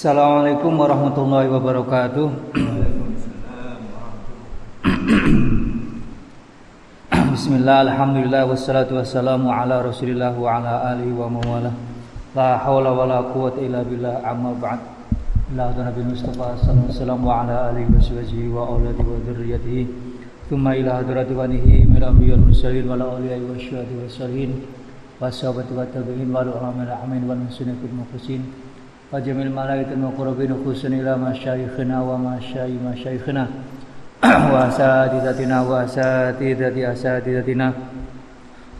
Assalamualaikum warahmatullahi wabarakatuh. Bismillah, alhamdulillah, wassalatu wassalamu ala rasulillah wa ala alihi wa mawala La hawla wa la quwata illa billah amma ba'd. Ila Nabi Mustafa sallallahu alaihi wa ala alihi wa sahbihi wa awladi wa dhurriyyatihi. Thumma ila hadrati wanihi min ambiyal mursalin wa la awliyai wa syuhadi wa salihin Wa sahabati wa tabi'in wa al-ulama al-amin wa al-muslimin fil mukhlisin Wa jamil malaikatil muqarrabin khususan ila masyayikhina wa masyayi masyayikhina وأساتذتنا وأساتذة أساتذتنا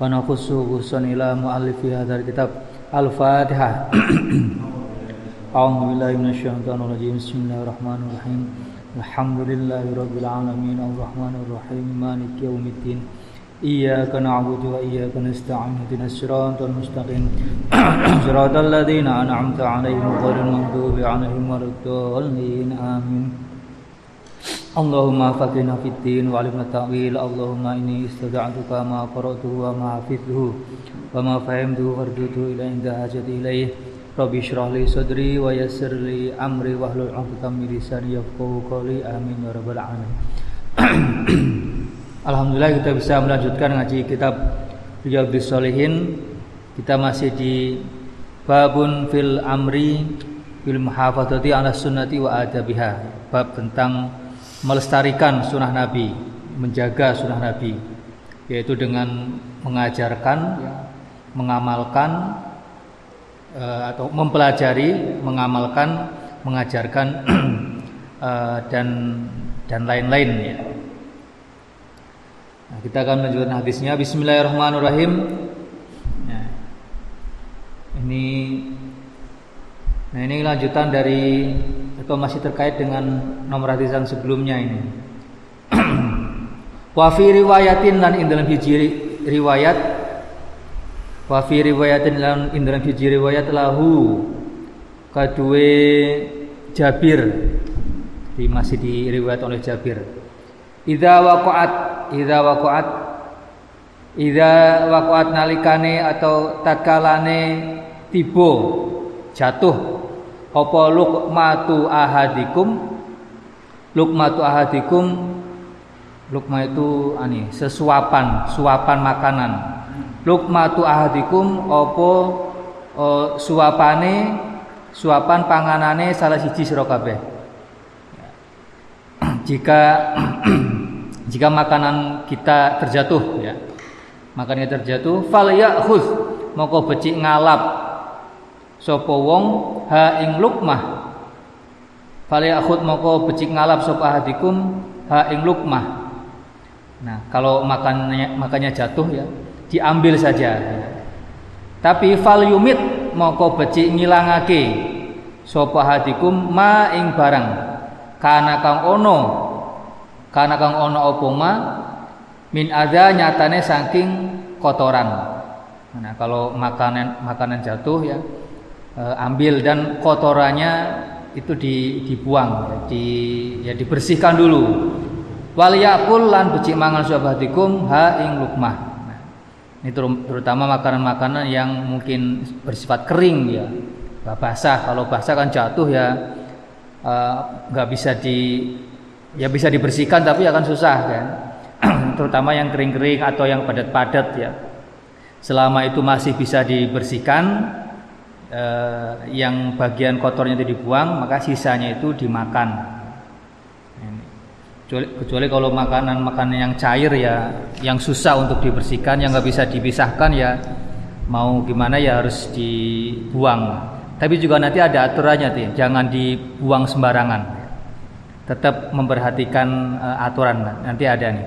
ونخص خصوصا إلى مؤلف هذا الكتاب الفاتحة أعوذ بالله من الشيطان الرجيم بسم الله الرحمن الرحيم الحمد لله رب العالمين الرحمن الرحيم مالك يوم الدين إياك نعبد وإياك نستعين اهدنا الصراط المستقيم. صراط الذين أنعمت عليهم غير المغضوب عليهم ولا الضالين. آمين. اللهم فقنا في الدين وعلمنا التأويل. اللهم إني استدعتك ما قرأته وما حفظته وما فهمته فرددته إلى عند حاجتي إليه. ربي اشرح لي صدري ويسر لي أمري واحلل عقدة من لساني يفقهوا قولي. آمين يا رب العالمين. Alhamdulillah kita bisa melanjutkan ngaji kitab Riyadhus Shalihin kita masih di babun fil amri bil muhafadzati ala sunnati wa adabiha bab tentang melestarikan sunnah Nabi, menjaga sunnah Nabi, yaitu dengan mengajarkan, mengamalkan uh, atau mempelajari, mengamalkan, mengajarkan uh, dan dan lain-lain ya. Nah, kita akan melanjutkan hadisnya. Bismillahirrahmanirrahim. Nah, ini Nah ini lanjutan dari atau masih terkait dengan nomor hadis yang sebelumnya ini. Wafi riwayatin dan indalam hiji riwayat Wafi riwayatin dan indalam hiji riwayat lahu Jabir di masih diriwayat oleh Jabir. Idza waqa'at idza waqa'at idza waqa'at nalikane atau tatkalane tibo jatuh apa lukmatu ahadikum? Lukmatu ahadikum lukma itu ani sesuapan suapan makanan. Lukmatu ahadikum apa uh, suapane suapan panganane salah siji sira kabeh. Jika jika makanan kita terjatuh ya. Makannya terjatuh fal ya'khudh. Moko becik ngalap. Sapa wong ha ing lukmah. Falyakhud moko becik ngalap sapa hadikum ha ing lukmah. Nah kalau makannya makannya jatuh ya diambil saja tapi fal yumit moko becik ngilangake. Sapa hadikum ma ing barang. Kana kang ono kana kang ono apa ma min ada nyatane saking kotoran. Nah kalau makanan makanan jatuh ya e, ambil dan kotorannya itu di, dibuang ya, di ya dibersihkan dulu. Wal yakul lan becik mangan sahabatikum ha ing lukmah. Nah, ini terutama makanan-makanan yang mungkin bersifat kering ya. Basah. Kalau basah kan jatuh ya nggak uh, bisa di ya bisa dibersihkan tapi akan susah kan? Terutama yang kering-kering atau yang padat-padat ya. Selama itu masih bisa dibersihkan eh, yang bagian kotornya itu dibuang maka sisanya itu dimakan. Kecuali, kecuali kalau makanan-makanan yang cair ya yang susah untuk dibersihkan yang nggak bisa dipisahkan ya mau gimana ya harus dibuang. Tapi juga nanti ada aturannya tuh jangan dibuang sembarangan tetap memperhatikan uh, aturan nanti ada nih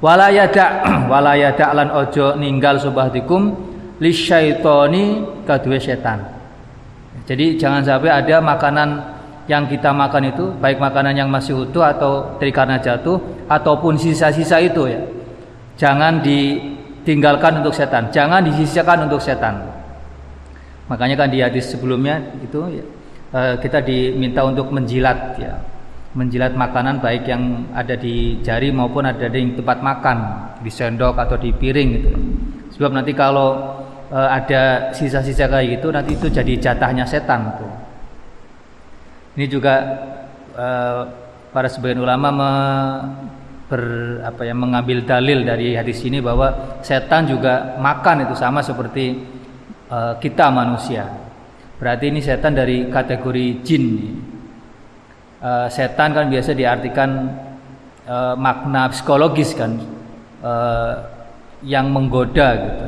walayada walayada lan ojo ninggal subahdikum lisyaitoni kadue setan jadi jangan sampai ada makanan yang kita makan itu baik makanan yang masih utuh atau dari karena jatuh ataupun sisa-sisa itu ya. Jangan ditinggalkan untuk setan, jangan disisakan untuk setan. Makanya kan di hadis sebelumnya itu ya, eh, kita diminta untuk menjilat ya. Menjilat makanan baik yang ada di jari maupun ada di tempat makan, di sendok atau di piring gitu. Sebab nanti kalau e, ada sisa-sisa kayak gitu nanti itu jadi jatahnya setan tuh. Ini juga uh, para sebagian ulama me, ber, apa ya, mengambil dalil dari hadis ini bahwa setan juga makan itu sama seperti uh, kita manusia. Berarti ini setan dari kategori jin. Uh, setan kan biasa diartikan uh, makna psikologis kan uh, yang menggoda gitu.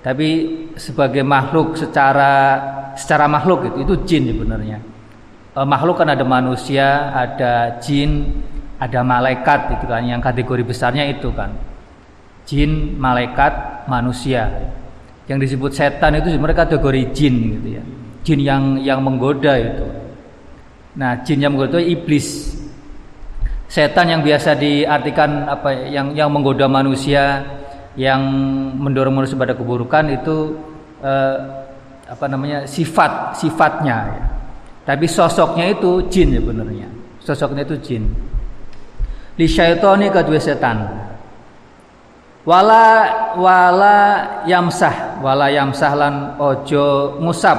Tapi sebagai makhluk secara secara makhluk itu itu jin sebenarnya. Uh, makhluk kan ada manusia, ada jin, ada malaikat itu kan yang kategori besarnya itu kan. Jin, malaikat, manusia. Yang disebut setan itu sebenarnya kategori jin gitu ya. Jin yang yang menggoda itu. Nah, jin yang menggoda itu iblis. Setan yang biasa diartikan apa yang yang menggoda manusia yang mendorong manusia pada keburukan itu eh, apa namanya sifat sifatnya ya. tapi sosoknya itu jin sebenarnya. Sosoknya itu jin. Di syaitoni kedua setan. Wala wala yamsah. Wala yamsah lan ojo ngusap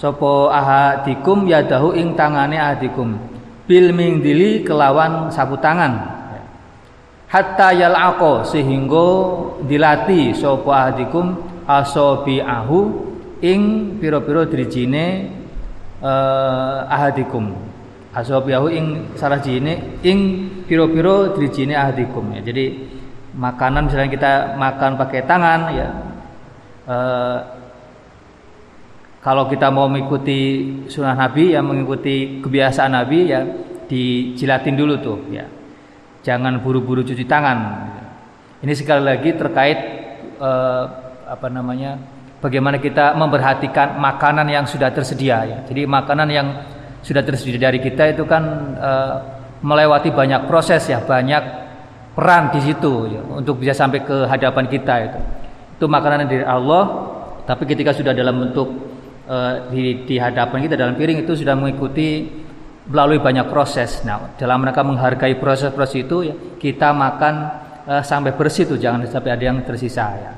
sopo ahadikum yadahu ing tangane ahadikum. Bil mingdili kelawan sapu tangan. Hatta yal'aqo sehingga dilati sapa ahdikum asabi'ahu ing pira-pira drijine uh, ahadikum. Asabi'ahu ing salah jine ing pira-pira drijine ahdikum ya jadi makanan misalnya kita makan pakai tangan ya uh, kalau kita mau mengikuti sunnah Nabi yang mengikuti kebiasaan Nabi ya dijilatin dulu tuh ya. Jangan buru-buru cuci tangan. Ini sekali lagi terkait eh, apa namanya? Bagaimana kita memperhatikan makanan yang sudah tersedia ya. Jadi makanan yang sudah tersedia dari kita itu kan eh, melewati banyak proses ya, banyak peran di situ ya, untuk bisa sampai ke hadapan kita itu. Itu makanan dari Allah, tapi ketika sudah dalam bentuk Eh, di, di hadapan kita dalam piring itu sudah mengikuti melalui banyak proses. Nah, dalam mereka menghargai proses-proses itu ya, kita makan uh, sampai bersih tuh, jangan sampai ada yang tersisa ya.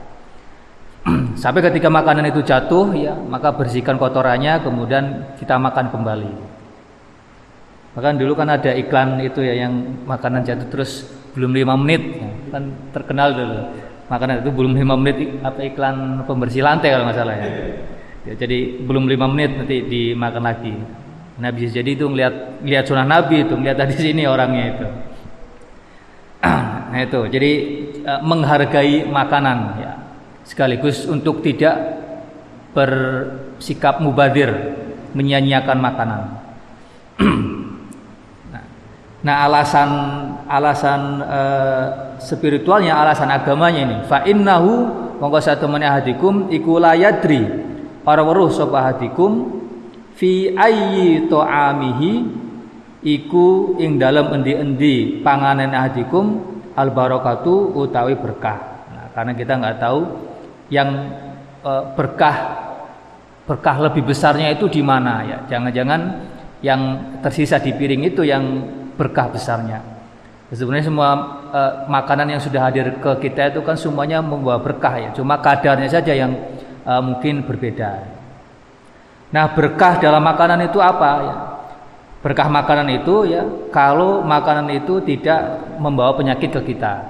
sampai ketika makanan itu jatuh ya, maka bersihkan kotorannya kemudian kita makan kembali. Bahkan dulu kan ada iklan itu ya yang makanan jatuh terus belum lima menit ya, kan terkenal dulu. Makanan itu belum lima menit apa iklan pembersih lantai kalau nggak salah ya. Ya, jadi belum lima menit nanti dimakan lagi. Nabi jadi itu ngelihat lihat sunnah Nabi itu ngelihat tadi sini orangnya itu. nah itu jadi uh, menghargai makanan ya sekaligus untuk tidak bersikap mubadir menyanyiakan makanan. nah, nah alasan alasan uh, spiritualnya alasan agamanya ini fa innahu mongko satu hadikum iku layadri para weruh sapa hadikum fi ayyi ta'amihi iku ing dalam endi-endi panganan hadikum al barakatu utawi berkah. Nah, karena kita nggak tahu yang e, berkah berkah lebih besarnya itu di mana ya. Jangan-jangan yang tersisa di piring itu yang berkah besarnya. Sebenarnya semua e, makanan yang sudah hadir ke kita itu kan semuanya membawa berkah ya. Cuma kadarnya saja yang uh, mungkin berbeda. Nah, berkah dalam makanan itu apa ya? Berkah makanan itu ya kalau makanan itu tidak membawa penyakit ke kita.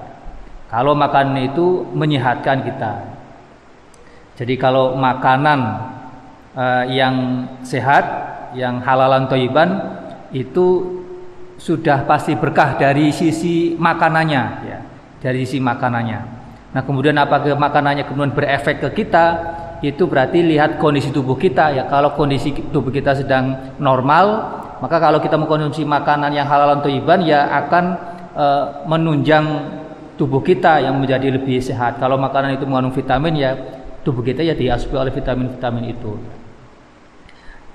Kalau makanan itu menyehatkan kita. Jadi kalau makanan uh, yang sehat, yang halalan toiban itu sudah pasti berkah dari sisi makanannya ya, dari sisi makanannya. Nah, kemudian apakah makanannya kemudian berefek ke kita? Itu berarti lihat kondisi tubuh kita ya. Kalau kondisi tubuh kita sedang normal, maka kalau kita mengkonsumsi makanan yang halal atau iban ya akan e, menunjang tubuh kita yang menjadi lebih sehat. Kalau makanan itu mengandung vitamin ya tubuh kita ya diasupi oleh vitamin-vitamin itu.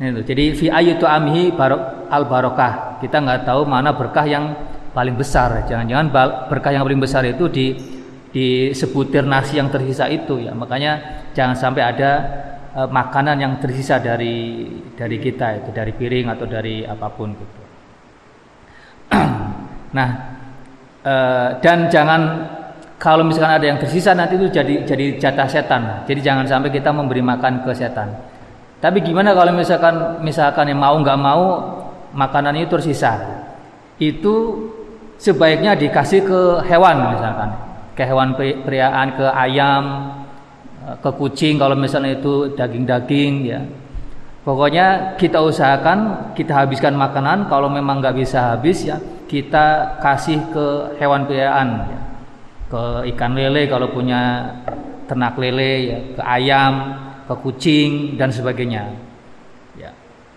Nah. Jadi fi ayyatu amhi barok al barokah. Kita nggak tahu mana berkah yang paling besar. Jangan-jangan berkah yang paling besar itu di di sebutir nasi yang tersisa itu ya. Makanya jangan sampai ada e, makanan yang tersisa dari dari kita itu dari piring atau dari apa pun gitu. Nah e, dan jangan kalau misalkan ada yang tersisa nanti itu jadi jadi jatah setan. Jadi jangan sampai kita memberi makan ke setan. Tapi gimana kalau misalkan misalkan yang mau nggak mau makanan itu tersisa? Itu sebaiknya dikasih ke hewan misalkan ke hewan peliharaan ke ayam eh, ke kucing kalau misalnya itu daging-daging ya pokoknya kita usahakan kita habiskan makanan kalau memang nggak bisa habis ya kita kasih ke hewan peliharaan ya. ke ikan lele kalau punya ternak lele ya ke ayam ke kucing dan sebagainya ya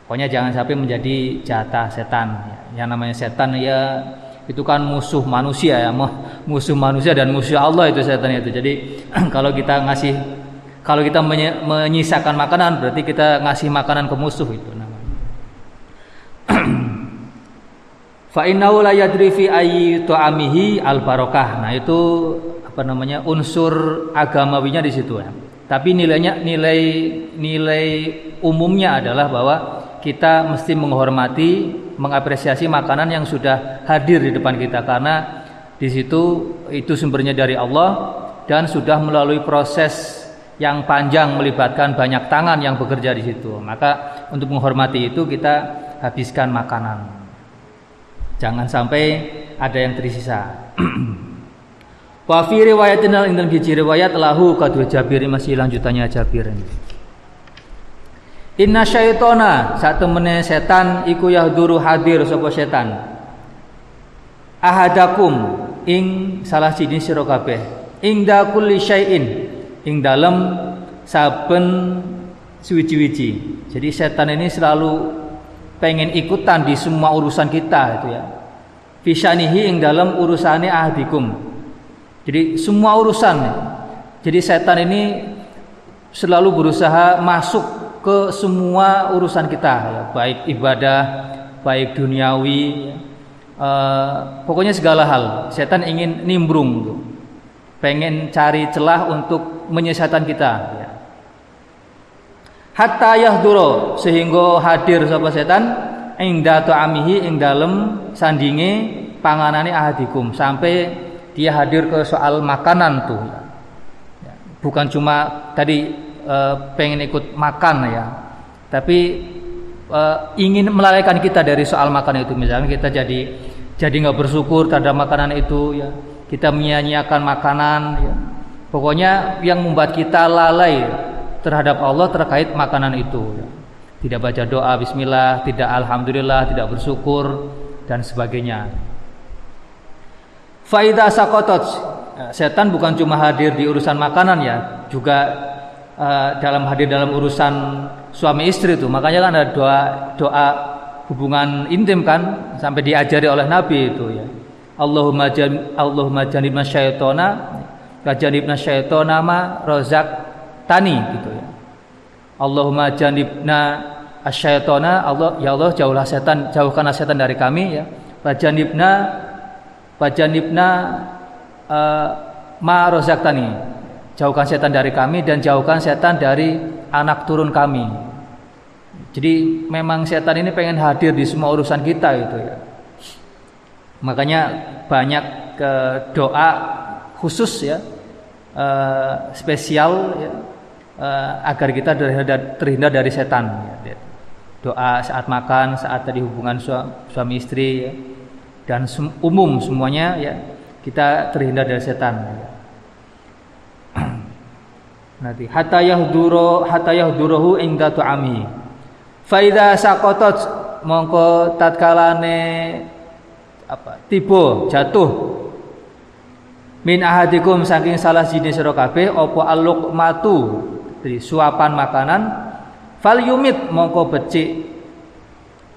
pokoknya jangan sampai menjadi jatah setan ya. yang namanya setan ya itu kan musuh manusia ya musuh manusia dan musuh Allah itu setan itu. Jadi kalau kita ngasih kalau kita menyisakan makanan berarti kita ngasih makanan ke musuh itu namanya. Fa al barokah nah itu apa namanya unsur agamawinya di situ ya. Tapi nilainya nilai nilai umumnya adalah bahwa kita mesti menghormati, mengapresiasi makanan yang sudah hadir di depan kita karena di situ itu sumbernya dari Allah dan sudah melalui proses yang panjang melibatkan banyak tangan yang bekerja di situ. Maka untuk menghormati itu kita habiskan makanan. Jangan sampai ada yang tersisa. Wa fi riwayatin dalam riwayat lahu kadu Jabir masih lanjutannya Jabir ini. Inna syaitona saat temene setan iku yahduru hadir sapa setan. Ahadakum ing salah siji sira. Ing da kulli ing dalem saben suwi-wiji. Jadi setan ini selalu pengen ikutan di semua urusan kita itu ya. Fisanihi ing dalam urusane ahadikum. Jadi semua urusan. Jadi setan ini selalu berusaha masuk ke semua urusan kita ya, baik ibadah baik duniawi ya. uh, pokoknya segala hal setan ingin nimbrung tuh. pengen cari celah untuk menyesatan kita ya. hatta yahduro sehingga hadir sapa setan ing datu amihi ing dalem sandinge panganane ahadikum sampai dia hadir ke soal makanan tuh ya. bukan cuma tadi e, pengen ikut makan ya. Tapi e, ingin melalaikan kita dari soal makan itu. Misalnya kita jadi jadi nggak bersyukur terhadap makanan itu ya. Kita menyia-nyiakan makanan ya. Pokoknya yang membuat kita lalai terhadap Allah terkait makanan itu ya. tidak baca doa Bismillah tidak Alhamdulillah tidak bersyukur dan sebagainya. Faidah sakotot setan bukan cuma hadir di urusan makanan ya juga uh, dalam hadir dalam urusan suami istri itu. Makanya kan ada doa doa hubungan intim kan sampai diajari oleh Nabi itu ya. Allahumma jan Allahumma janibna syaitona wa janibna syaitona ma rozak tani gitu ya. Allahumma janibna asyaitona Allah ya Allah jauhlah setan jauhkanlah setan dari kami ya. Wa janibna janibna uh, ma rozak tani Jauhkan setan dari kami dan jauhkan setan dari anak turun kami. Jadi memang setan ini pengen hadir di semua urusan kita itu ya. Makanya banyak ke doa khusus ya uh, spesial ya, uh, agar kita terhindar, terhindar dari setan. Ya. Doa saat makan, saat tadi hubungan suami istri ya. dan umum semuanya ya kita terhindar dari setan. Ya nanti. Hatta yahduru hatta yahduruhu inda tu'ami. Fa idza saqatat mongko tatkalane apa tiba jatuh. Min ahadikum saking salah jenis sira kabeh apa matu dari suapan makanan. Fal yumit mongko becik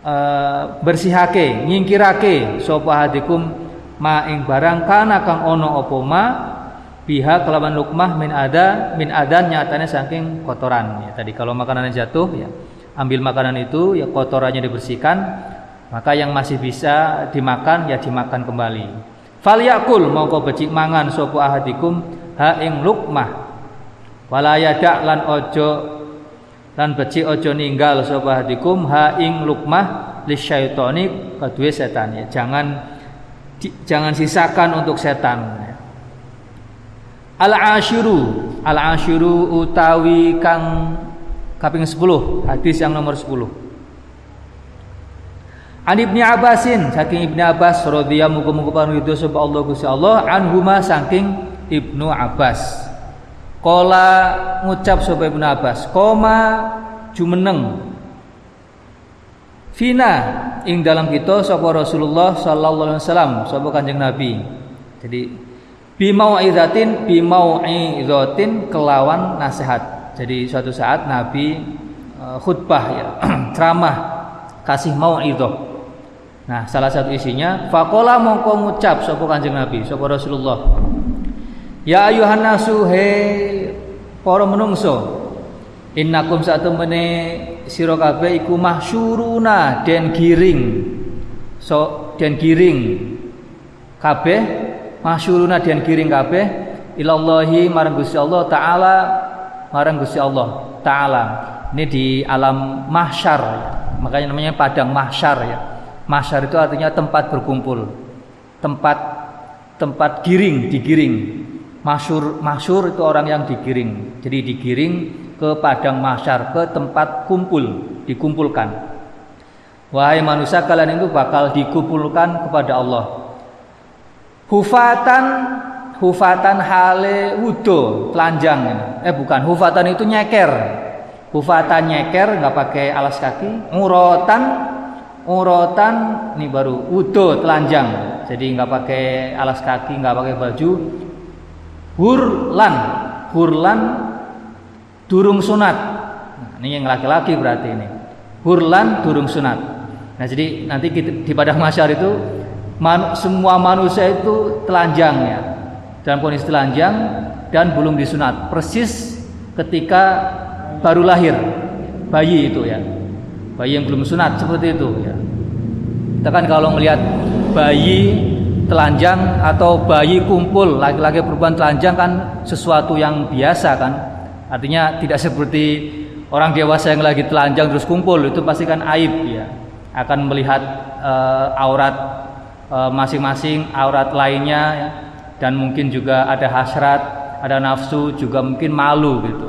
uh, bersihake nyingkirake sapa hadikum ma ing barang kana kang ono apa ma pihak kelaban lukmah min ada min adan nyatanya saking kotoran. Ya tadi kalau makanan jatuh ya ambil makanan itu ya kotorannya dibersihkan maka yang masih bisa dimakan ya dimakan kembali. Fal yakul mau kau becik mangan sopo ahadikum ha ing lukmah. Wala lan ojo lan becik ojo ninggal sopo ahadikum ha ing lukmah li syaitoni kedua setan. Ya jangan jangan sisakan untuk setan. ya al ashiru al ashiru utawi kang kaping 10 hadis yang nomor 10 An Ibnu Abbasin saking Ibnu Abbas radhiyallahu muga-muga panuwun sapa Allah Gusti Allah anhuma saking Ibnu Abbas. Kala ngucap sapa Ibnu Abbas, koma jumeneng Fina ing dalam kita sapa Rasulullah sallallahu alaihi wasallam sapa Kanjeng Nabi. Jadi bimau'izatin bimau'izatin kelawan nasihat. Jadi suatu saat Nabi uh, khutbah ya, ceramah kasih mau'izah Nah, salah satu isinya faqala mongko ngucap sapa Kanjeng Nabi, sapa Rasulullah. Ya ayuhan nasu he menungso. Innakum satemene sira kabeh iku mahsyuruna den giring. So den giring kabeh mahsyuruna den giring kabeh ilallahi marang Gusti Allah taala marang Gusti Allah taala. Ini di alam mahsyar. Makanya namanya padang mahsyar ya Masyar itu artinya tempat berkumpul, tempat tempat giring, digiring. Masyur, masyur itu orang yang digiring. Jadi digiring ke padang masyar, ke tempat kumpul, dikumpulkan. Wahai manusia kalian itu bakal dikumpulkan kepada Allah. Hufatan hufatan hale wudo telanjang eh bukan hufatan itu nyeker hufatan nyeker nggak pakai alas kaki murotan Urotan ini baru udo telanjang. Jadi nggak pakai alas kaki, nggak pakai baju. Hurlan, hurlan durung sunat. Nah, ini yang laki-laki berarti ini. Hurlan durung sunat. Nah, jadi nanti kita, di padang masyar itu man, semua manusia itu telanjang ya. Dalam kondisi telanjang dan belum disunat. Persis ketika baru lahir bayi itu ya bayi yang belum sunat seperti itu ya. Kita kan kalau melihat bayi telanjang atau bayi kumpul laki-laki perempuan telanjang kan sesuatu yang biasa kan. Artinya tidak seperti orang dewasa yang lagi telanjang terus kumpul itu pasti kan aib ya. Akan melihat uh, aurat masing-masing, uh, aurat lainnya ya. dan mungkin juga ada hasrat, ada nafsu, juga mungkin malu gitu.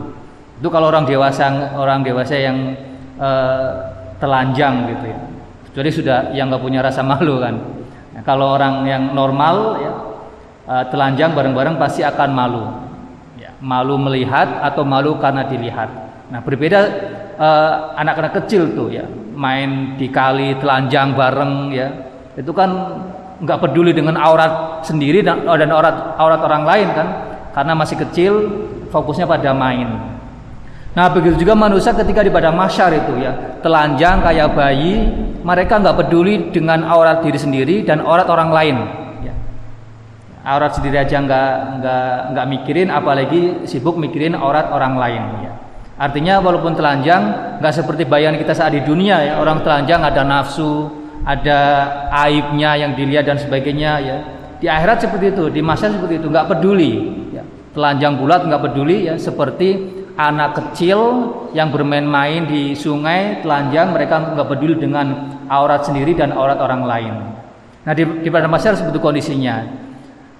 Itu kalau orang dewasa orang dewasa yang uh, telanjang gitu ya. Jadi sudah yang nggak punya rasa malu kan. Nah, kalau orang yang normal ya uh, telanjang bareng-bareng pasti akan malu. Ya, malu melihat atau malu karena dilihat. Nah berbeda uh, anak-anak kecil tuh ya main di kali telanjang bareng ya itu kan nggak peduli dengan aurat sendiri dan, dan aurat aurat orang lain kan karena masih kecil fokusnya pada main. Nah begitu juga manusia ketika di padang masyar itu ya telanjang kayak bayi, mereka nggak peduli dengan aurat diri sendiri dan aurat orang lain. Ya. Aurat sendiri aja nggak nggak nggak mikirin, apalagi sibuk mikirin aurat orang lain. Ya. Artinya walaupun telanjang nggak seperti bayangan kita saat di dunia ya orang telanjang ada nafsu, ada aibnya yang dilihat dan sebagainya ya. Di akhirat seperti itu, di masa seperti itu nggak peduli. Ya. Telanjang bulat nggak peduli ya seperti anak kecil yang bermain-main di sungai telanjang mereka nggak peduli dengan aurat sendiri dan aurat orang lain. Nah di, di pada masyarakat seperti kondisinya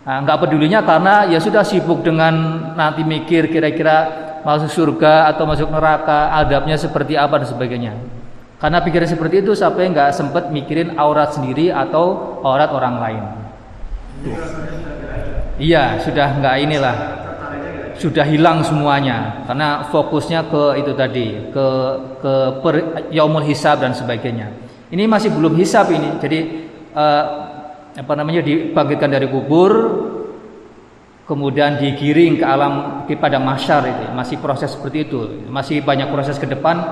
nah, nggak pedulinya karena ya sudah sibuk dengan nanti mikir kira-kira masuk surga atau masuk neraka adabnya seperti apa dan sebagainya. Karena pikiran seperti itu sampai nggak sempat mikirin aurat sendiri atau aurat orang lain. Iya sudah nggak inilah sudah hilang semuanya karena fokusnya ke itu tadi ke ke per, yaumul hisab dan sebagainya. Ini masih belum hisab ini. Jadi uh, apa namanya dibangkitkan dari kubur kemudian digiring ke alam di padang mahsyar itu. Masih proses seperti itu. Masih banyak proses ke depan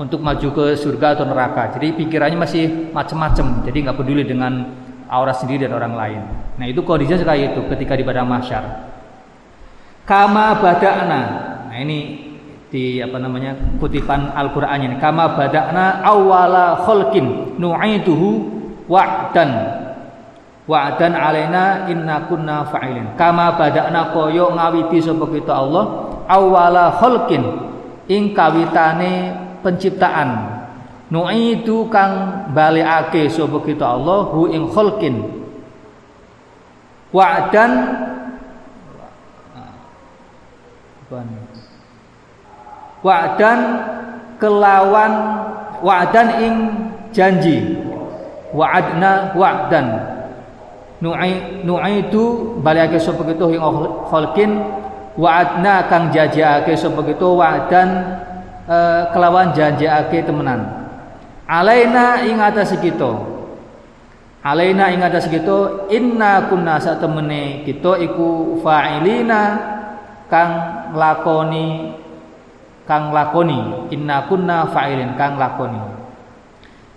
untuk maju ke surga atau neraka. Jadi pikirannya masih macam-macam. Jadi nggak peduli dengan aura sendiri dan orang lain. Nah, itu kondisinya kayak itu ketika di padang mahsyar kama badakna nah ini di apa namanya kutipan Al-Qur'an ini kama badakna awala khalqin nu'iduhu wa'dan wa'dan alaina inna kunna fa'ilin kama badakna koyo ngawiti sapa Allah awala khalqin ing kawitane penciptaan. Nu'idu kang baliake sapa kita Allah hu ing khalqin. Wa'dan. Wa'dan. Kelawan wa'dan ing janji. wa'adna wa'dan. Nu'ai nu'aitu baliake sapa kitu ing khalqin. Wa'adna kang jajaake sapa kitu wa'dan e, kelawan janjiake temenan. Alaina ing atas kita. Alaina ing atas kita inna kunna satemene kita iku fa'ilina kang lakoni kang lakoni inna kunna fa'ilin kang lakoni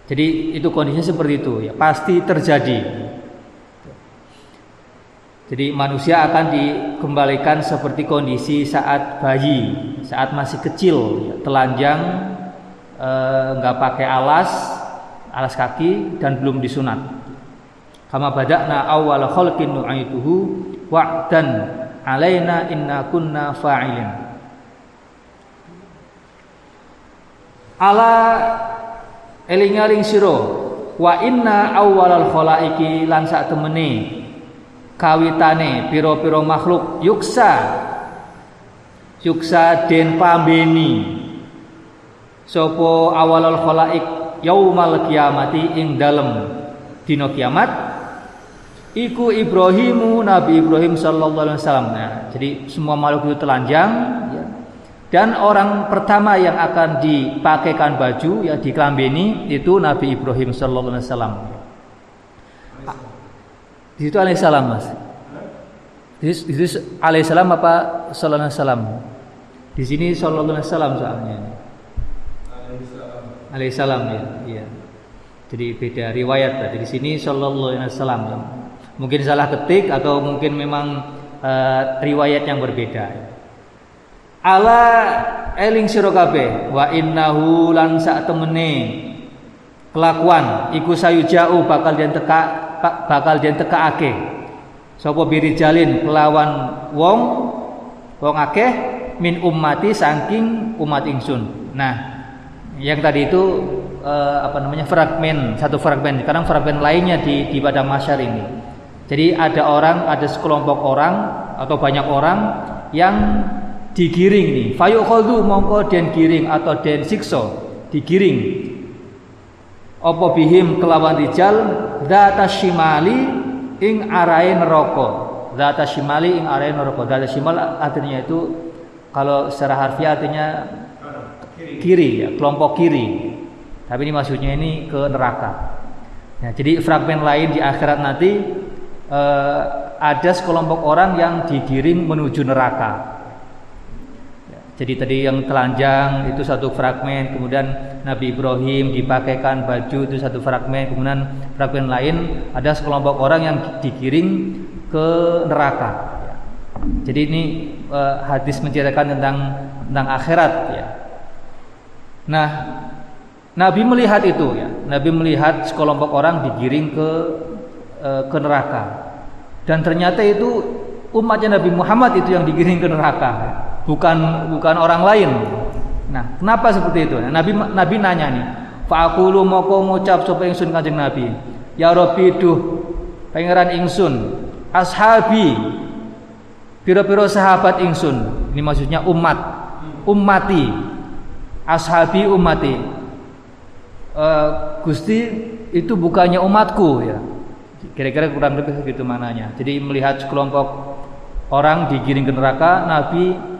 jadi itu kondisinya seperti itu. Ya, pasti terjadi. Jadi manusia akan dikembalikan seperti kondisi saat bayi, saat masih kecil, telanjang, eh, nggak eh, pakai alas, alas kaki dan belum disunat. Kama badakna awal khalqin nu'aituhu wa'dan alaina inna kunna fa'ilin. Ala eling-eling sira wa inna awwalal khalaiki lan sak temene kawitane pira-pira makhluk. Yuksa. Yuksa den pambeni. Sapa awalal khalaik yaumal kiamati ing dalem dina kiamat? Iku Ibrahimu Nabi Ibrahim sallallahu alaihi wasallam. Nah jadi semua makhluk itu telanjang ya. Dan orang pertama yang akan dipakaikan baju ya dikelambini itu Nabi Ibrahim sallallahu alaihi wasallam. Di situ alaihissalam Mas. Di situ alaihissalam apa sallallahu alaihi wasallam? Di sini sallallahu alaihi wasallam soalnya. Alaihissalam ya, iya. Jadi beda riwayat tadi di sini sallallahu alaihi wasallam. Mungkin salah ketik atau mungkin memang uh, riwayat yang berbeda ala eling sira kabeh wa innahu lan sak temene kelakuan iku sayujau bakal den teka bakal den tekaake sapa birijalin kelawan wong wong akeh min ummati saking umat ingsun. Nah yang tadi itu eh, apa namanya fragmen satu fragmen. Sekarang fragmen lainnya di di pada masyar ini. Jadi ada orang ada sekelompok orang atau banyak orang yang digiring nih fayukhadhu mongko den giring atau den sikso digiring apa bihim kelawan rijal? Data shimali ing arahe neraka. Data shimali ing arahe neraka. Data shimal artinya itu kalau secara harfiah artinya kiri ya kelompok kiri. Tapi ini maksudnya ini ke neraka. Nah, jadi fragmen lain di akhirat nanti eh, ada sekelompok orang yang digiring menuju neraka jadi tadi yang telanjang itu satu fragmen, kemudian Nabi Ibrahim dipakaikan baju itu satu fragmen, kemudian fragmen lain ada sekelompok orang yang digiring ke neraka. Jadi ini uh, hadis menceritakan tentang tentang akhirat ya. Nah, Nabi melihat itu ya. Nabi melihat sekelompok orang digiring ke uh, ke neraka. Dan ternyata itu umatnya Nabi Muhammad itu yang digiring ke neraka. Ya bukan bukan orang lain. Nah, kenapa seperti itu? Nah, Nabi Nabi nanya nih, "Fa'aqulu moko ngucap sapa ingsun Kanjeng Nabi, ya Rabbi duh pangeran ingsun, ashabi piro-piro sahabat ingsun." Ini maksudnya umat, ummati, ashabi ummati. Uh, Gusti itu bukannya umatku ya. Kira-kira kurang lebih begitu mananya. Jadi melihat sekelompok orang digiring ke neraka, Nabi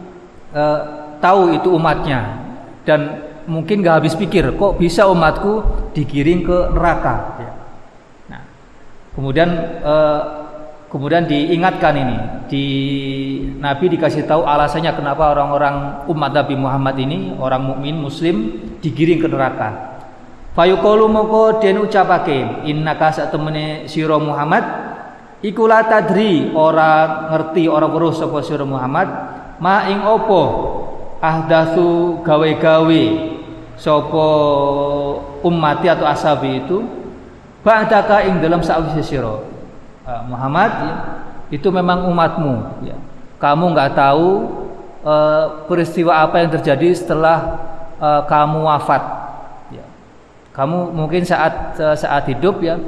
uh, tahu itu umatnya dan mungkin gak habis pikir kok bisa umatku digiring ke neraka. Ya. Nah, kemudian uh, kemudian diingatkan ini di Nabi dikasih tahu alasannya kenapa orang-orang umat Nabi Muhammad ini orang mukmin Muslim digiring ke neraka. Fayuqalu moko den ucapake innaka sak temene sira Muhammad iku la tadri ora ngerti ora weruh sapa Muhammad ma ing opo ahdatsu gawe-gawe sapa ummati atau asabi itu ba'daka ing dalam sa'wisi sira uh, Muhammad ya, itu memang umatmu ya. kamu nggak tahu uh, peristiwa apa yang terjadi setelah uh, kamu wafat ya. kamu mungkin saat uh, saat hidup ya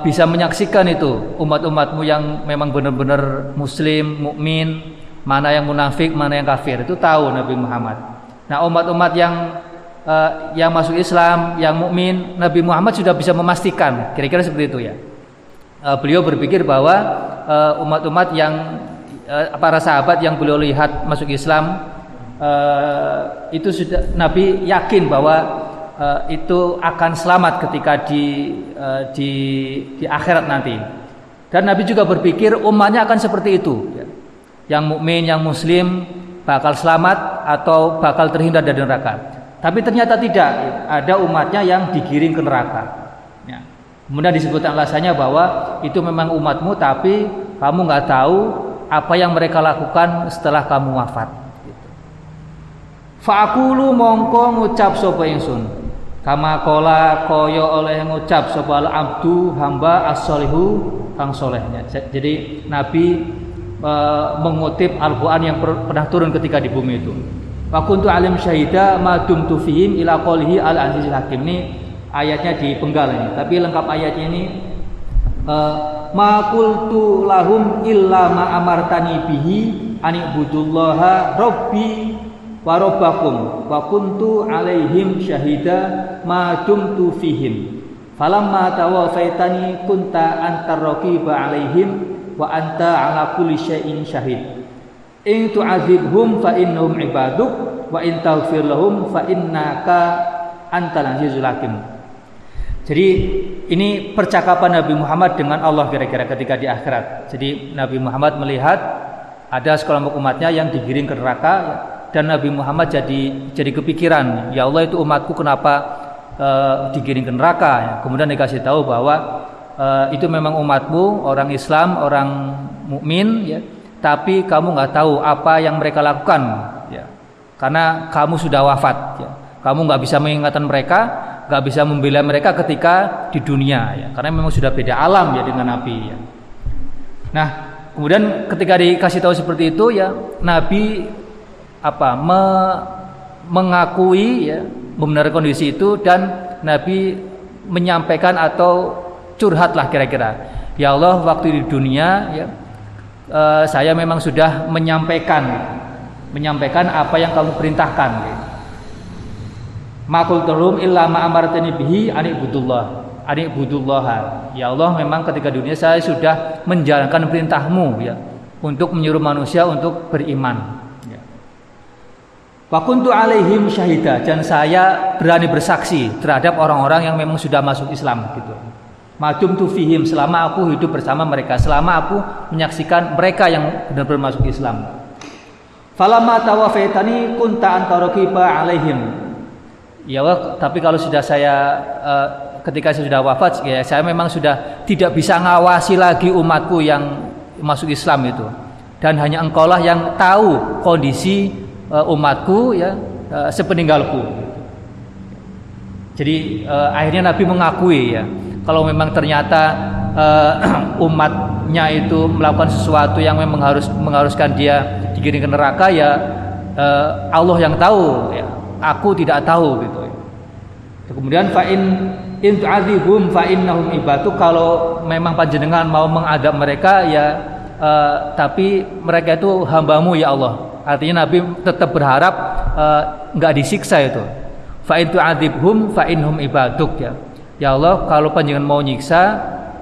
bisa menyaksikan itu umat-umatmu yang memang benar-benar muslim mukmin mana yang munafik, mana yang kafir itu tahu Nabi Muhammad. Nah umat-umat yang uh, yang masuk Islam, yang mukmin, Nabi Muhammad sudah bisa memastikan, kira-kira seperti itu ya. Uh, beliau berpikir bahwa umat-umat uh, yang para sahabat yang beliau lihat masuk Islam itu sudah Nabi yakin bahwa itu akan selamat ketika di di di akhirat nanti. Dan Nabi juga berpikir umatnya akan seperti itu. Ya. Yang mukmin, yang muslim bakal selamat atau bakal terhindar dari neraka. Tapi ternyata tidak, ada umatnya yang digiring ke neraka. Ya. Kemudian disebutkan alasannya bahwa itu memang umatmu, tapi kamu nggak tahu apa yang mereka lakukan setelah kamu wafat. Faakulu mongko ngucap sopo ingsun. Kama kola koyo oleh ngucap sopo al abdu hamba as kang solehnya. Jadi Nabi e, mengutip Al-Quran yang pernah turun ketika di bumi itu. Wa kuntu alim syahida ma dumtu fihim ila qawlihi al azizil hakim. Ini ayatnya di penggal ini. Tapi lengkap ayatnya ini uh, ma qultu lahum illa ma amartani bihi ani budullaha rabbi wa rabbakum wa kuntu alaihim syahida ma dumtu fihim. Falamma tawafaitani kunta antar raqiba alaihim wa anta ala kulli syai'in syahid in tu'adzibhum fa innahum ibaduk wa in taghfir lahum fa innaka antal azizul hakim. Jadi ini percakapan Nabi Muhammad dengan Allah kira-kira ketika di akhirat. Jadi Nabi Muhammad melihat ada sekelompok umatnya yang digiring ke neraka dan Nabi Muhammad jadi jadi kepikiran, ya Allah itu umatku kenapa uh, digiring ke neraka? Kemudian dikasih tahu bahwa uh, itu memang umatmu, orang Islam, orang mukmin ya. Tapi kamu nggak tahu apa yang mereka lakukan ya. Karena kamu sudah wafat ya. Kamu nggak bisa mengingatkan mereka nggak bisa membela mereka ketika di dunia ya. Karena memang sudah beda alam ya dengan Nabi ya. Nah kemudian ketika dikasih tahu seperti itu ya Nabi apa me, mengakui ya membenarkan kondisi itu dan Nabi menyampaikan atau curhatlah kira-kira ya Allah waktu di dunia ya uh, saya memang sudah menyampaikan menyampaikan apa yang kamu perintahkan makul terum illa ma amartani bihi anik budullah anik budullah ya Allah memang ketika dunia saya sudah menjalankan perintahmu ya untuk menyuruh manusia untuk beriman ya. Wa kuntu alaihim syahida dan saya berani bersaksi terhadap orang-orang yang memang sudah masuk Islam gitu. Madum tu fihim selama aku hidup bersama mereka, selama aku menyaksikan mereka yang benar-benar masuk Islam. Falamma tawafaitani kunta antara kiba alaihim. Ya tapi kalau sudah saya uh, ketika saya sudah wafat, ya saya memang sudah tidak bisa ngawasi lagi umatku yang masuk Islam itu. Dan hanya engkaulah yang tahu kondisi uh, umatku ya uh, sepeninggalku. Jadi akhirnya Nabi mengakui ya kalau memang ternyata uh, umatnya itu melakukan sesuatu yang memang harus mengharuskan dia digiring ke neraka ya uh, Allah yang tahu ya. Aku tidak tahu gitu kemudian fa'in in tu'adzibhum fa innahum ibatu kalau memang panjenengan mau mengadab mereka ya uh, tapi mereka itu hambamu ya Allah. Artinya Nabi tetap berharap nggak uh, disiksa itu. Fa in tu'adzibhum fa innahum ibaduk ya Ya Allah kalau panjangan mau nyiksa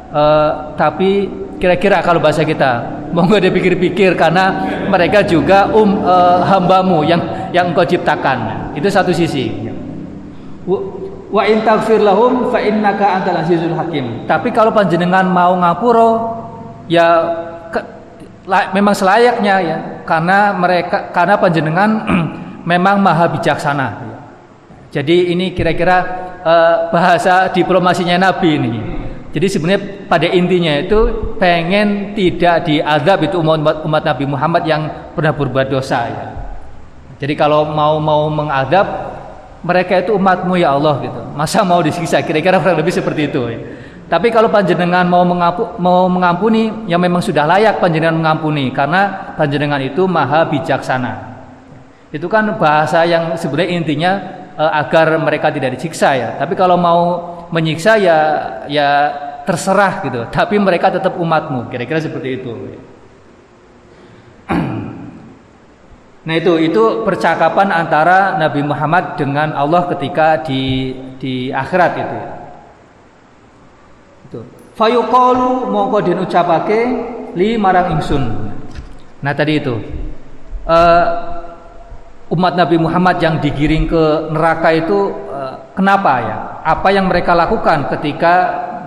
uh, tapi kira-kira kalau bahasa kita mau nggak dipikir-pikir karena mereka juga um uh, hambamu yang yang engkau ciptakan. Itu satu sisi. Wa in taghfir lahum fa innaka antal azizul hakim. Tapi kalau panjenengan mau ngapuro ya ke, la, memang selayaknya ya. Karena mereka karena panjenengan memang maha bijaksana. Jadi ini kira-kira uh, bahasa diplomasinya Nabi ini. Jadi sebenarnya pada intinya itu pengen tidak diadab itu umat, umat Nabi Muhammad yang pernah berbuat dosa ya. Jadi kalau mau mau mengadab mereka itu umatmu ya Allah gitu. Masa mau disiksa? Kira-kira kurang lebih seperti itu ya. Tapi kalau panjenengan mau mengampu, mau mengampuni, ya memang sudah layak panjenengan mengampuni karena panjenengan itu maha bijaksana. Itu kan bahasa yang sebenarnya intinya uh, agar mereka tidak disiksa ya. Tapi kalau mau menyiksa ya ya terserah gitu. Tapi mereka tetap umatmu. Kira-kira seperti itu. Nah itu itu percakapan antara Nabi Muhammad dengan Allah ketika di di akhirat itu ya. Itu. Fayuqalu mongko den ucapake li marang ingsun. Nah tadi itu. Uh, umat Nabi Muhammad yang digiring ke neraka itu uh, kenapa ya? Apa yang mereka lakukan ketika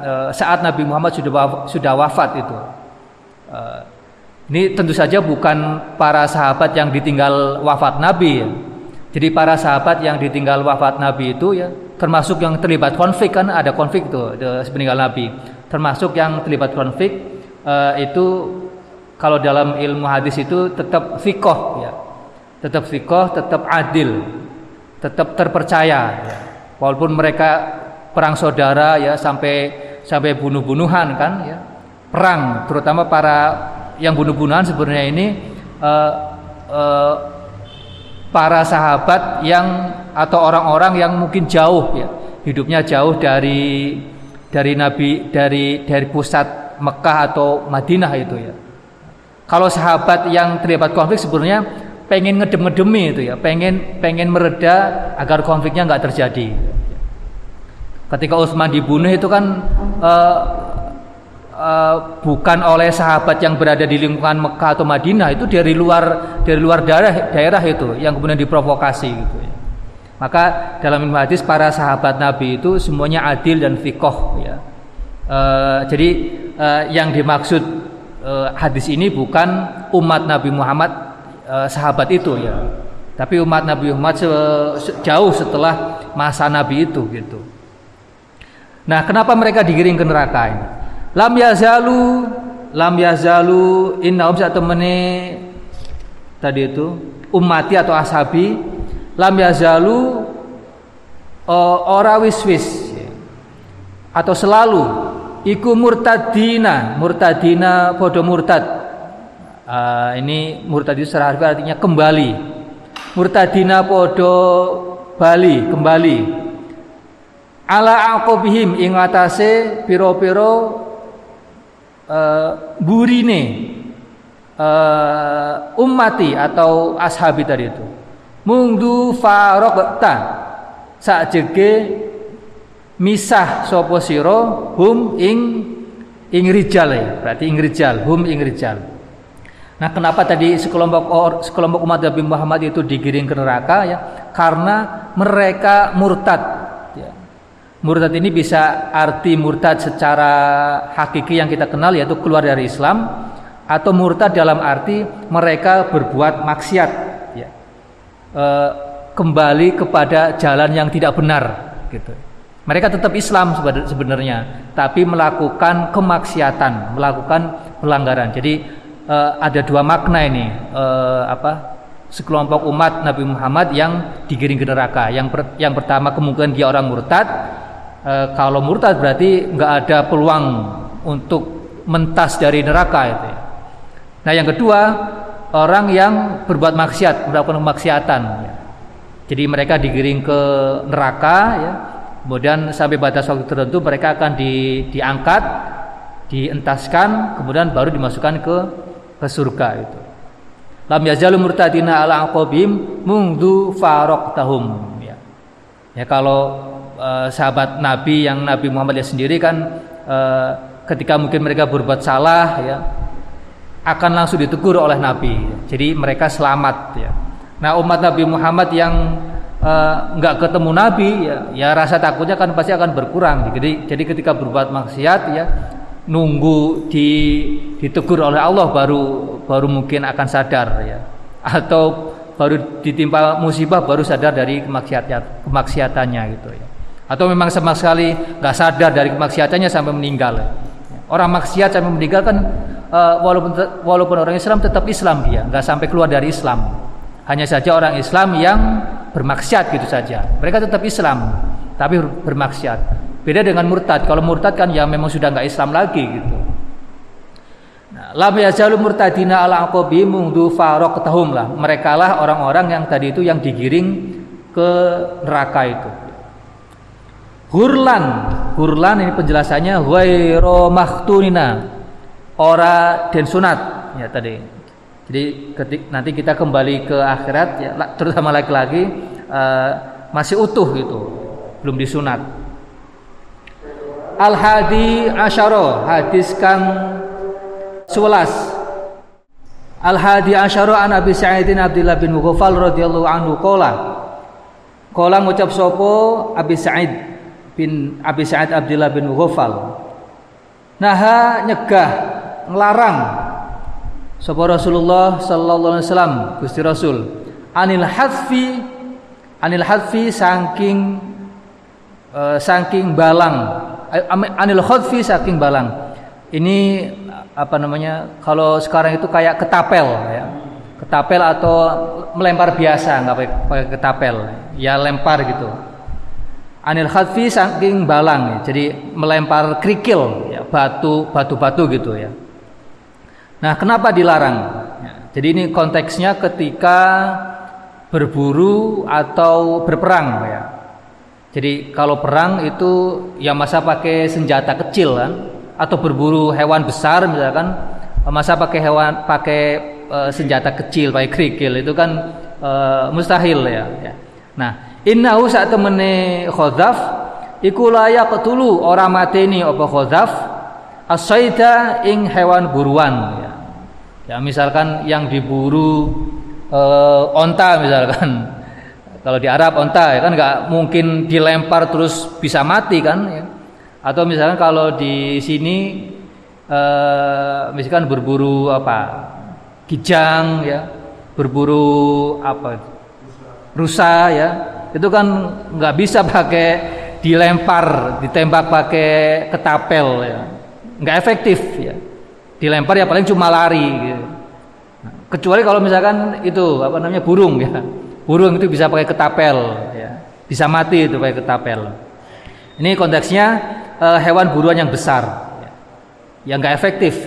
uh, saat Nabi Muhammad sudah sudah wafat itu? Uh, ini tentu saja bukan para sahabat yang ditinggal wafat Nabi ya. Jadi para sahabat yang ditinggal wafat Nabi itu ya termasuk yang terlibat konflik kan ada konflik tuh sepeninggal Nabi. Termasuk yang terlibat konflik itu kalau dalam ilmu hadis itu tetap fikoh ya. Tetap fikoh, tetap adil, tetap terpercaya ya. Walaupun mereka perang saudara ya sampai sampai bunuh-bunuhan kan ya. Perang terutama para yang bunuh-bunuhan sebenarnya ini uh, uh, para sahabat yang atau orang-orang yang mungkin jauh ya hidupnya jauh dari dari Nabi dari dari pusat Mekah atau Madinah itu ya. Kalau sahabat yang terlibat konflik sebenarnya pengen ngedem-ngedemi itu ya, pengen pengen mereda agar konfliknya nggak terjadi. Ketika Utsman dibunuh itu kan uh, uh, bukan oleh sahabat yang berada di lingkungan Mekah atau Madinah itu dari luar dari luar daerah daerah itu yang kemudian diprovokasi gitu ya. Maka dalam ilmu hadis para sahabat Nabi itu semuanya adil dan fikoh ya. Uh, jadi uh, yang dimaksud uh, hadis ini bukan umat Nabi Muhammad uh, sahabat itu ya. Tapi umat Nabi Muhammad se jauh setelah masa Nabi itu gitu. Nah, kenapa mereka digiring ke neraka ini? lam yazalu lam yazalu innahum temene tadi itu ummati atau ashabi lam yazalu uh, ora wis-wis atau selalu iku murtadina murtadina podo murtad uh, ini murtad itu secara artinya kembali. Murtadina podo bali kembali. Ala aqobihim ing atase piro-piro uh, burine uh, ummati atau ashabi tadi itu. Mungdu farokta jege misah sopo siro hum ing ing rijal berarti ing rijal hum ing rijal nah kenapa tadi sekelompok or, sekelompok umat Nabi Muhammad itu digiring ke neraka ya karena mereka murtad Murtad ini bisa arti murtad secara hakiki yang kita kenal yaitu keluar dari Islam atau murtad dalam arti mereka berbuat maksiat ya. e, kembali kepada jalan yang tidak benar gitu. Mereka tetap Islam sebenarnya tapi melakukan kemaksiatan, melakukan pelanggaran. Jadi e, ada dua makna ini e, apa sekelompok umat Nabi Muhammad yang digiring ke neraka. Yang per, yang pertama kemungkinan dia orang murtad, e, kalau murtad berarti nggak ada peluang untuk mentas dari neraka itu. Nah yang kedua orang yang berbuat maksiat melakukan kemaksiatan. Jadi mereka digiring ke neraka ya. Kemudian sampai batas waktu tertentu mereka akan di, diangkat, dientaskan, kemudian baru dimasukkan ke ke surga itu. Lam yazalu murtadina ala aqabim mungdu farok tahum ya. Ya kalau uh, sahabat Nabi yang Nabi Muhammad ya sendiri kan uh, ketika mungkin mereka berbuat salah ya akan langsung ditegur oleh Nabi. Jadi mereka selamat ya. Nah umat Nabi Muhammad yang eh, nggak uh, ketemu Nabi ya, ya rasa takutnya kan pasti akan berkurang. Jadi jadi ketika berbuat maksiat ya nunggu di ditegur oleh Allah baru baru mungkin akan sadar ya. Atau baru ditimpa musibah baru sadar dari kemaksiatan kemaksiatannya gitu ya atau memang sama sekali nggak sadar dari kemaksiatannya sampai meninggal. Orang maksiat sampai meninggal kan uh, walaupun walaupun orang Islam tetap Islam dia, nggak sampai keluar dari Islam. Hanya saja orang Islam yang bermaksiat gitu saja. Mereka tetap Islam, tapi bermaksiat. Beda dengan murtad. Kalau murtad kan ya memang sudah nggak Islam lagi gitu. Nah, lam yazalu murtadina ala aqabi mundu faraq tahum lah. Mereka lah orang-orang yang tadi itu yang digiring ke neraka itu. Hurlan, hurlan ini penjelasannya ghairu mahtunina. Ora den sunat ya tadi. Jadi ketik, nanti kita kembali ke akhirat ya terutama laki-laki uh, masih utuh gitu, belum disunat. Al hadi asyara hadis kang 11 Al hadi asyara an Abi Sa'idin Abdullah bin Mughaffal radhiyallahu anhu qala Qala ngucap sapa Abi Sa'id bin Abi Sa'id Abdullah bin Mughaffal Naha nyegah ngelarang sapa Rasulullah sallallahu alaihi wasallam Gusti Rasul anil hadfi anil hadfi saking uh, saking balang anil khadfi saking balang ini apa namanya kalau sekarang itu kayak ketapel ya ketapel atau melempar biasa nggak pakai ketapel ya lempar gitu anil khadfi saking balang ya. jadi melempar kerikil ya batu batu batu gitu ya Nah, kenapa dilarang? Ya, jadi ini konteksnya ketika berburu atau berperang ya. Jadi kalau perang itu ya masa pakai senjata kecil kan atau berburu hewan besar misalkan masa pakai hewan pakai e, senjata kecil pakai kerikil itu kan e, mustahil ya, ya. Nah, innahu saat temene khadzaf iku layak ketulu orang mateni apa khadzaf asaida ing hewan buruan ya. Ya misalkan yang diburu uh, onta misalkan kalau di Arab onta ya kan? Nggak mungkin dilempar terus bisa mati kan? Ya. atau misalkan kalau di sini uh, misalkan berburu apa? Kijang ya. Berburu apa? Rusa ya. Itu kan nggak bisa pakai dilempar ditembak pakai ketapel ya. Nggak efektif ya. Dilempar ya paling cuma lari gitu. Nah, kecuali kalau misalkan itu apa namanya burung ya burung itu bisa pakai ketapel ya. Bisa mati itu pakai ketapel. Ini konteksnya uh, hewan buruan yang besar ya. yang nggak efektif.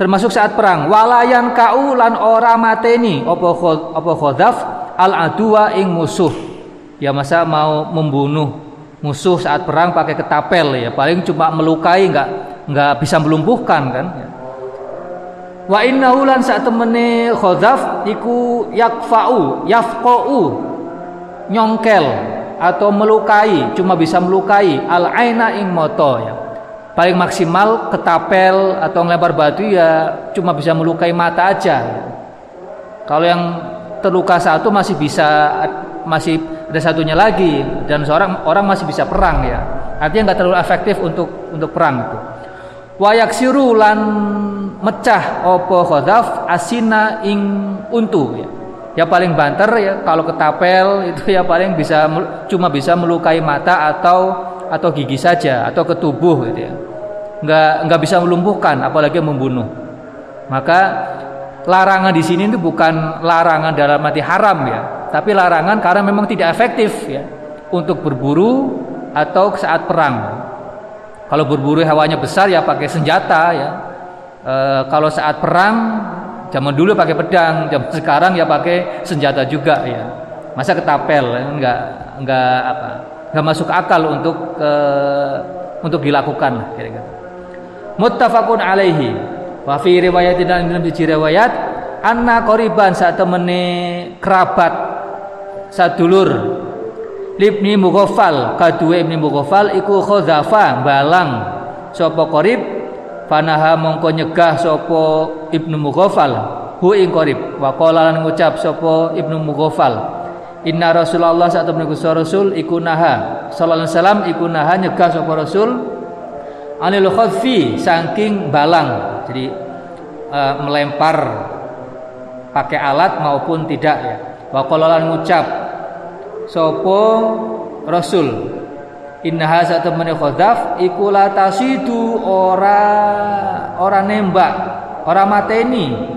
Termasuk saat perang walayan kau lan ora mateni. Opo opo khodaf? Al adua ing musuh. Ya masa mau membunuh musuh saat perang pakai ketapel ya. Paling cuma melukai nggak nggak bisa melumpuhkan kan ya. Wa innahu lan sak temene khadzaf iku yakfa'u, yafqa'u nyongkel atau melukai, cuma bisa melukai al aina ing moto ya. Paling maksimal ketapel atau ngelempar batu ya cuma bisa melukai mata aja. Ya. Kalau yang terluka satu masih bisa masih ada satunya lagi dan seorang orang masih bisa perang ya. Artinya nggak terlalu efektif untuk untuk perang itu. Wayak siru lan mecah opo khodaf asina ing untu ya. Ya paling banter ya kalau ketapel itu ya paling bisa cuma bisa melukai mata atau atau gigi saja atau ke tubuh gitu ya. Nggak nggak bisa melumpuhkan apalagi membunuh. Maka larangan di sini itu bukan larangan dalam arti haram ya, tapi larangan karena memang tidak efektif ya untuk berburu atau saat perang. Kalau berburu hewannya besar ya pakai senjata ya e, kalau saat perang zaman dulu pakai pedang, zaman sekarang ya pakai senjata juga ya. Masa ketapel enggak enggak apa? Enggak masuk akal untuk e, untuk dilakukan kira-kira. Muttafaqun alaihi. Wa fi riwayatin dalam riwayat anna qoriban saat temene kerabat sadulur Libni Mughafal kadue Ibni Mughafal iku khodzafa balang sapa qarib Fanaha mongko nyegah sopo Ibnu Mughafal hu ing qarib. Wa ngucap sapa Ibnu Mughafal Inna Rasulullah saat temen Rasul iku naha. Sallallahu alaihi wasallam iku naha nyegah sapa Rasul anil khadfi saking balang. Jadi uh, melempar pakai alat maupun tidak ya. Wa lan ngucap sapa Rasul Innaha satu temene khodaf iku tasidu ora ora nembak, ora mateni.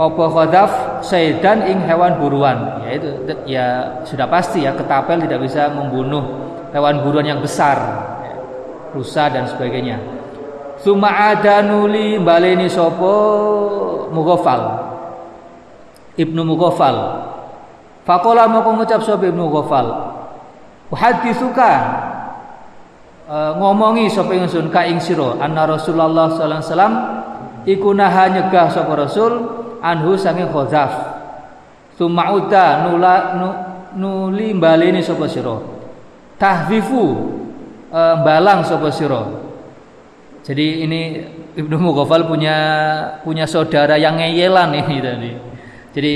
Apa khodaf saidan ing hewan buruan. Ya itu ya sudah pasti ya ketapel tidak bisa membunuh hewan buruan yang besar. Rusa dan sebagainya. Suma ada nuli baleni sopo mugofal Ibnu Mughafal Fakola mau ngucap sopo Ibnu Mughafal Uhaditsuka uh, ngomongi sapa ingsun ka ing sira anna Rasulullah sallallahu alaihi wasallam iku naha nyegah sapa Rasul anhu sange khazaf. Sumauda nula nu, nuli baleni sapa sira. Tahwifu e, balang sapa sira. Jadi ini Ibnu Mughafal punya punya saudara yang ngeyelan ini tadi. Jadi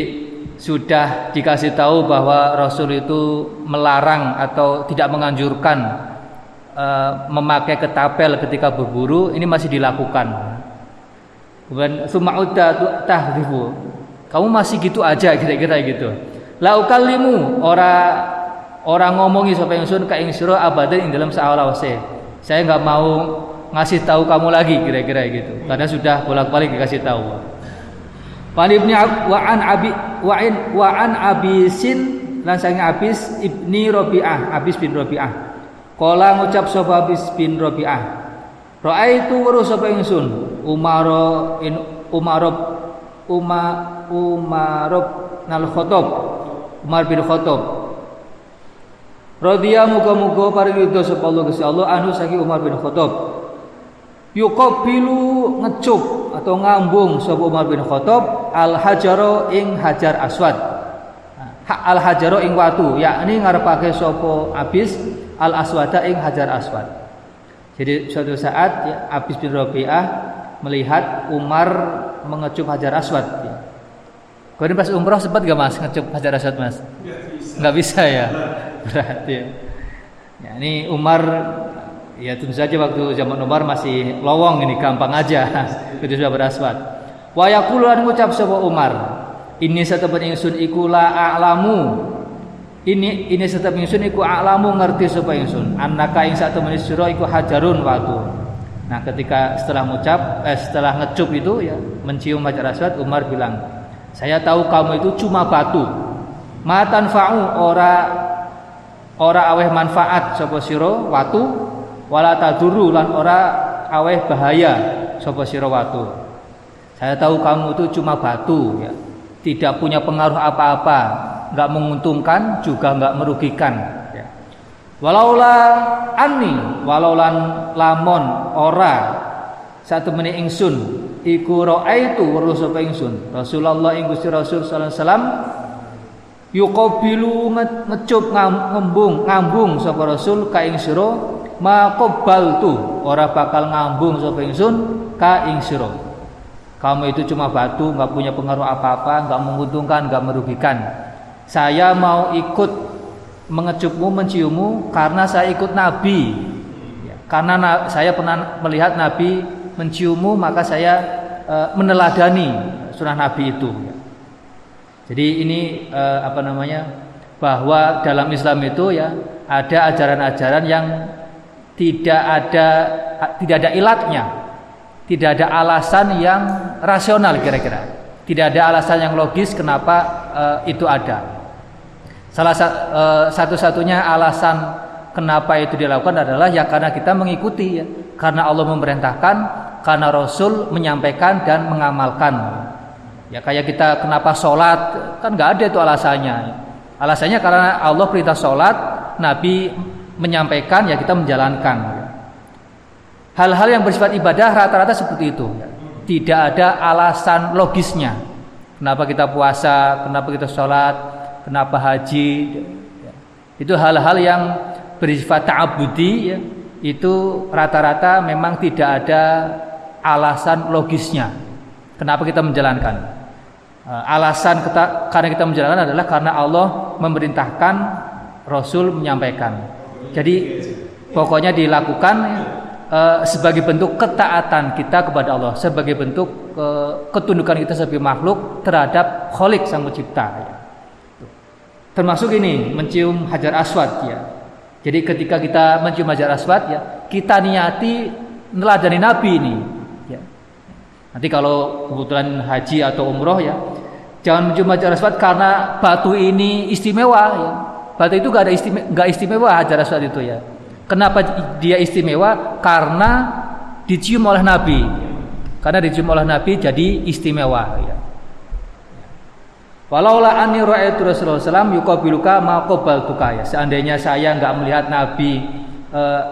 sudah dikasih tahu bahwa Rasul itu melarang atau tidak menganjurkan uh, memakai ketapel ketika berburu ini masih dilakukan. Kemudian tahrifu. Kamu masih gitu aja kira-kira gitu. Laukalimu ora orang ngomongi sapa ingsun ka ing sira abadan ing dalam sa'alawase. Saya nggak mau ngasih tahu kamu lagi kira-kira gitu. Karena sudah bolak-balik dikasih tahu. Wa ibni wa an abi wa in wa an abisin lan sange abis ibni Rabi'ah, abis bin Rabi'ah. Kala ngucap sapa abis bin Rabi'ah. Ra'aitu weruh sapa ingsun Umar in Umar Umar Umar nal Khattab Umar bin Khattab Radhiya muga-muga paring yudha sapa Allah Gusti Allah anu saking Umar bin Khattab yuqabilu ngecup atau ngambung sapa Umar bin Khattab al hajaro ing hajar aswad hak al hajaro ing watu yakni ngarepake sapa abis al aswada ing hajar aswad jadi suatu saat ya, abis bin Rabi'ah melihat Umar mengecup hajar aswad ya. Kau pas umroh sempat gak mas ngecup hajar aswad mas? Nggak bisa ya, berat ya. ini Umar Ya tentu saja waktu zaman Umar masih lowong ini gampang aja ketika sudah beraswat. Wa yaqulu an ngucap sapa Umar, ini satemen ingsun iku la a'lamu. Ini ini satemen ingsun iku a'lamu ngerti sapa ingsun. Annaka ing satemen sira iku hajarun watu. Nah, ketika setelah ngucap eh, setelah ngecup itu ya mencium hajar aswad Umar bilang, "Saya tahu kamu itu cuma batu. Matan fa'u ora ora aweh manfaat sapa sira watu wala taduru lan ora aweh bahaya sapa sira watu saya tahu kamu itu cuma batu ya. Tidak punya pengaruh apa-apa nggak menguntungkan juga nggak merugikan ya. walaula anni walaulan lamon ora. Satu menit ingsun iku itu weruh sapa ingsun. Rasulullah ing Gusti Rasul sallallahu alaihi wasallam yuqabilu ngecup ngambung ngambung sapa Rasul ka ing sira maqabbal tu ora bakal ngambung sapa ingsun ka ing sira kamu itu cuma batu nggak punya pengaruh apa-apa nggak menguntungkan nggak merugikan. Saya mau ikut mengecupmu menciummu karena saya ikut nabi. Ya, karena na saya pernah melihat nabi menciummu maka saya e, meneladani sunnah nabi itu. Jadi ini e, apa namanya bahwa dalam Islam itu ya ada ajaran-ajaran yang tidak ada tidak ada ilatnya tidak ada alasan yang rasional kira-kira. Tidak ada alasan yang logis kenapa uh, itu ada. Salah uh, satu-satunya alasan kenapa itu dilakukan adalah ya karena kita mengikuti ya. Karena Allah memerintahkan karena Rasul menyampaikan dan mengamalkan. Ya kayak kita kenapa sholat kan nggak ada itu alasannya. Alasannya karena Allah perintah sholat Nabi menyampaikan ya kita menjalankan. Hal-hal yang bersifat ibadah rata-rata seperti itu. Tidak ada alasan logisnya. Kenapa kita puasa, kenapa kita sholat, kenapa haji. Itu hal-hal yang bersifat ta'abudi ya. Itu rata-rata memang tidak ada alasan logisnya. Kenapa kita menjalankan? Eh, alasan kita, karena kita menjalankan adalah karena Allah memerintahkan Rasul menyampaikan. Jadi pokoknya dilakukan uh, sebagai bentuk ketaatan kita kepada Allah, sebagai bentuk uh, ketundukan kita sebagai makhluk terhadap Kholik sang pencipta. Ya. Termasuk ini mencium hajar aswad ya. Jadi ketika kita mencium hajar aswad ya, kita niati neladani Nabi ini. Ya. Nanti kalau kebetulan haji atau umroh ya, jangan mencium hajar aswad karena batu ini istimewa ya Batu itu gak ada istimewa, gak istimewa hajar aswad itu ya. Kenapa dia istimewa? Karena dicium oleh Nabi. Karena dicium oleh Nabi jadi istimewa. Ya. Walaula anni ra'aitu Rasulullah sallam yuqabiluka ma qabaltuka ya. Seandainya saya enggak melihat Nabi eh,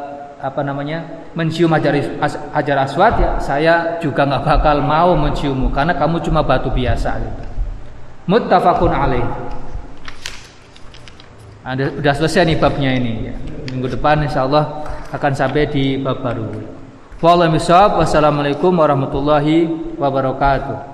apa namanya? mencium hajar, hajar aswad ya, saya juga enggak bakal mau menciummu karena kamu cuma batu biasa Mutafakun Muttafaqun alaih. Sudah selesai nih babnya ini. Ya minggu depan insya Allah akan sampai di bab baru. Wassalamualaikum warahmatullahi wabarakatuh.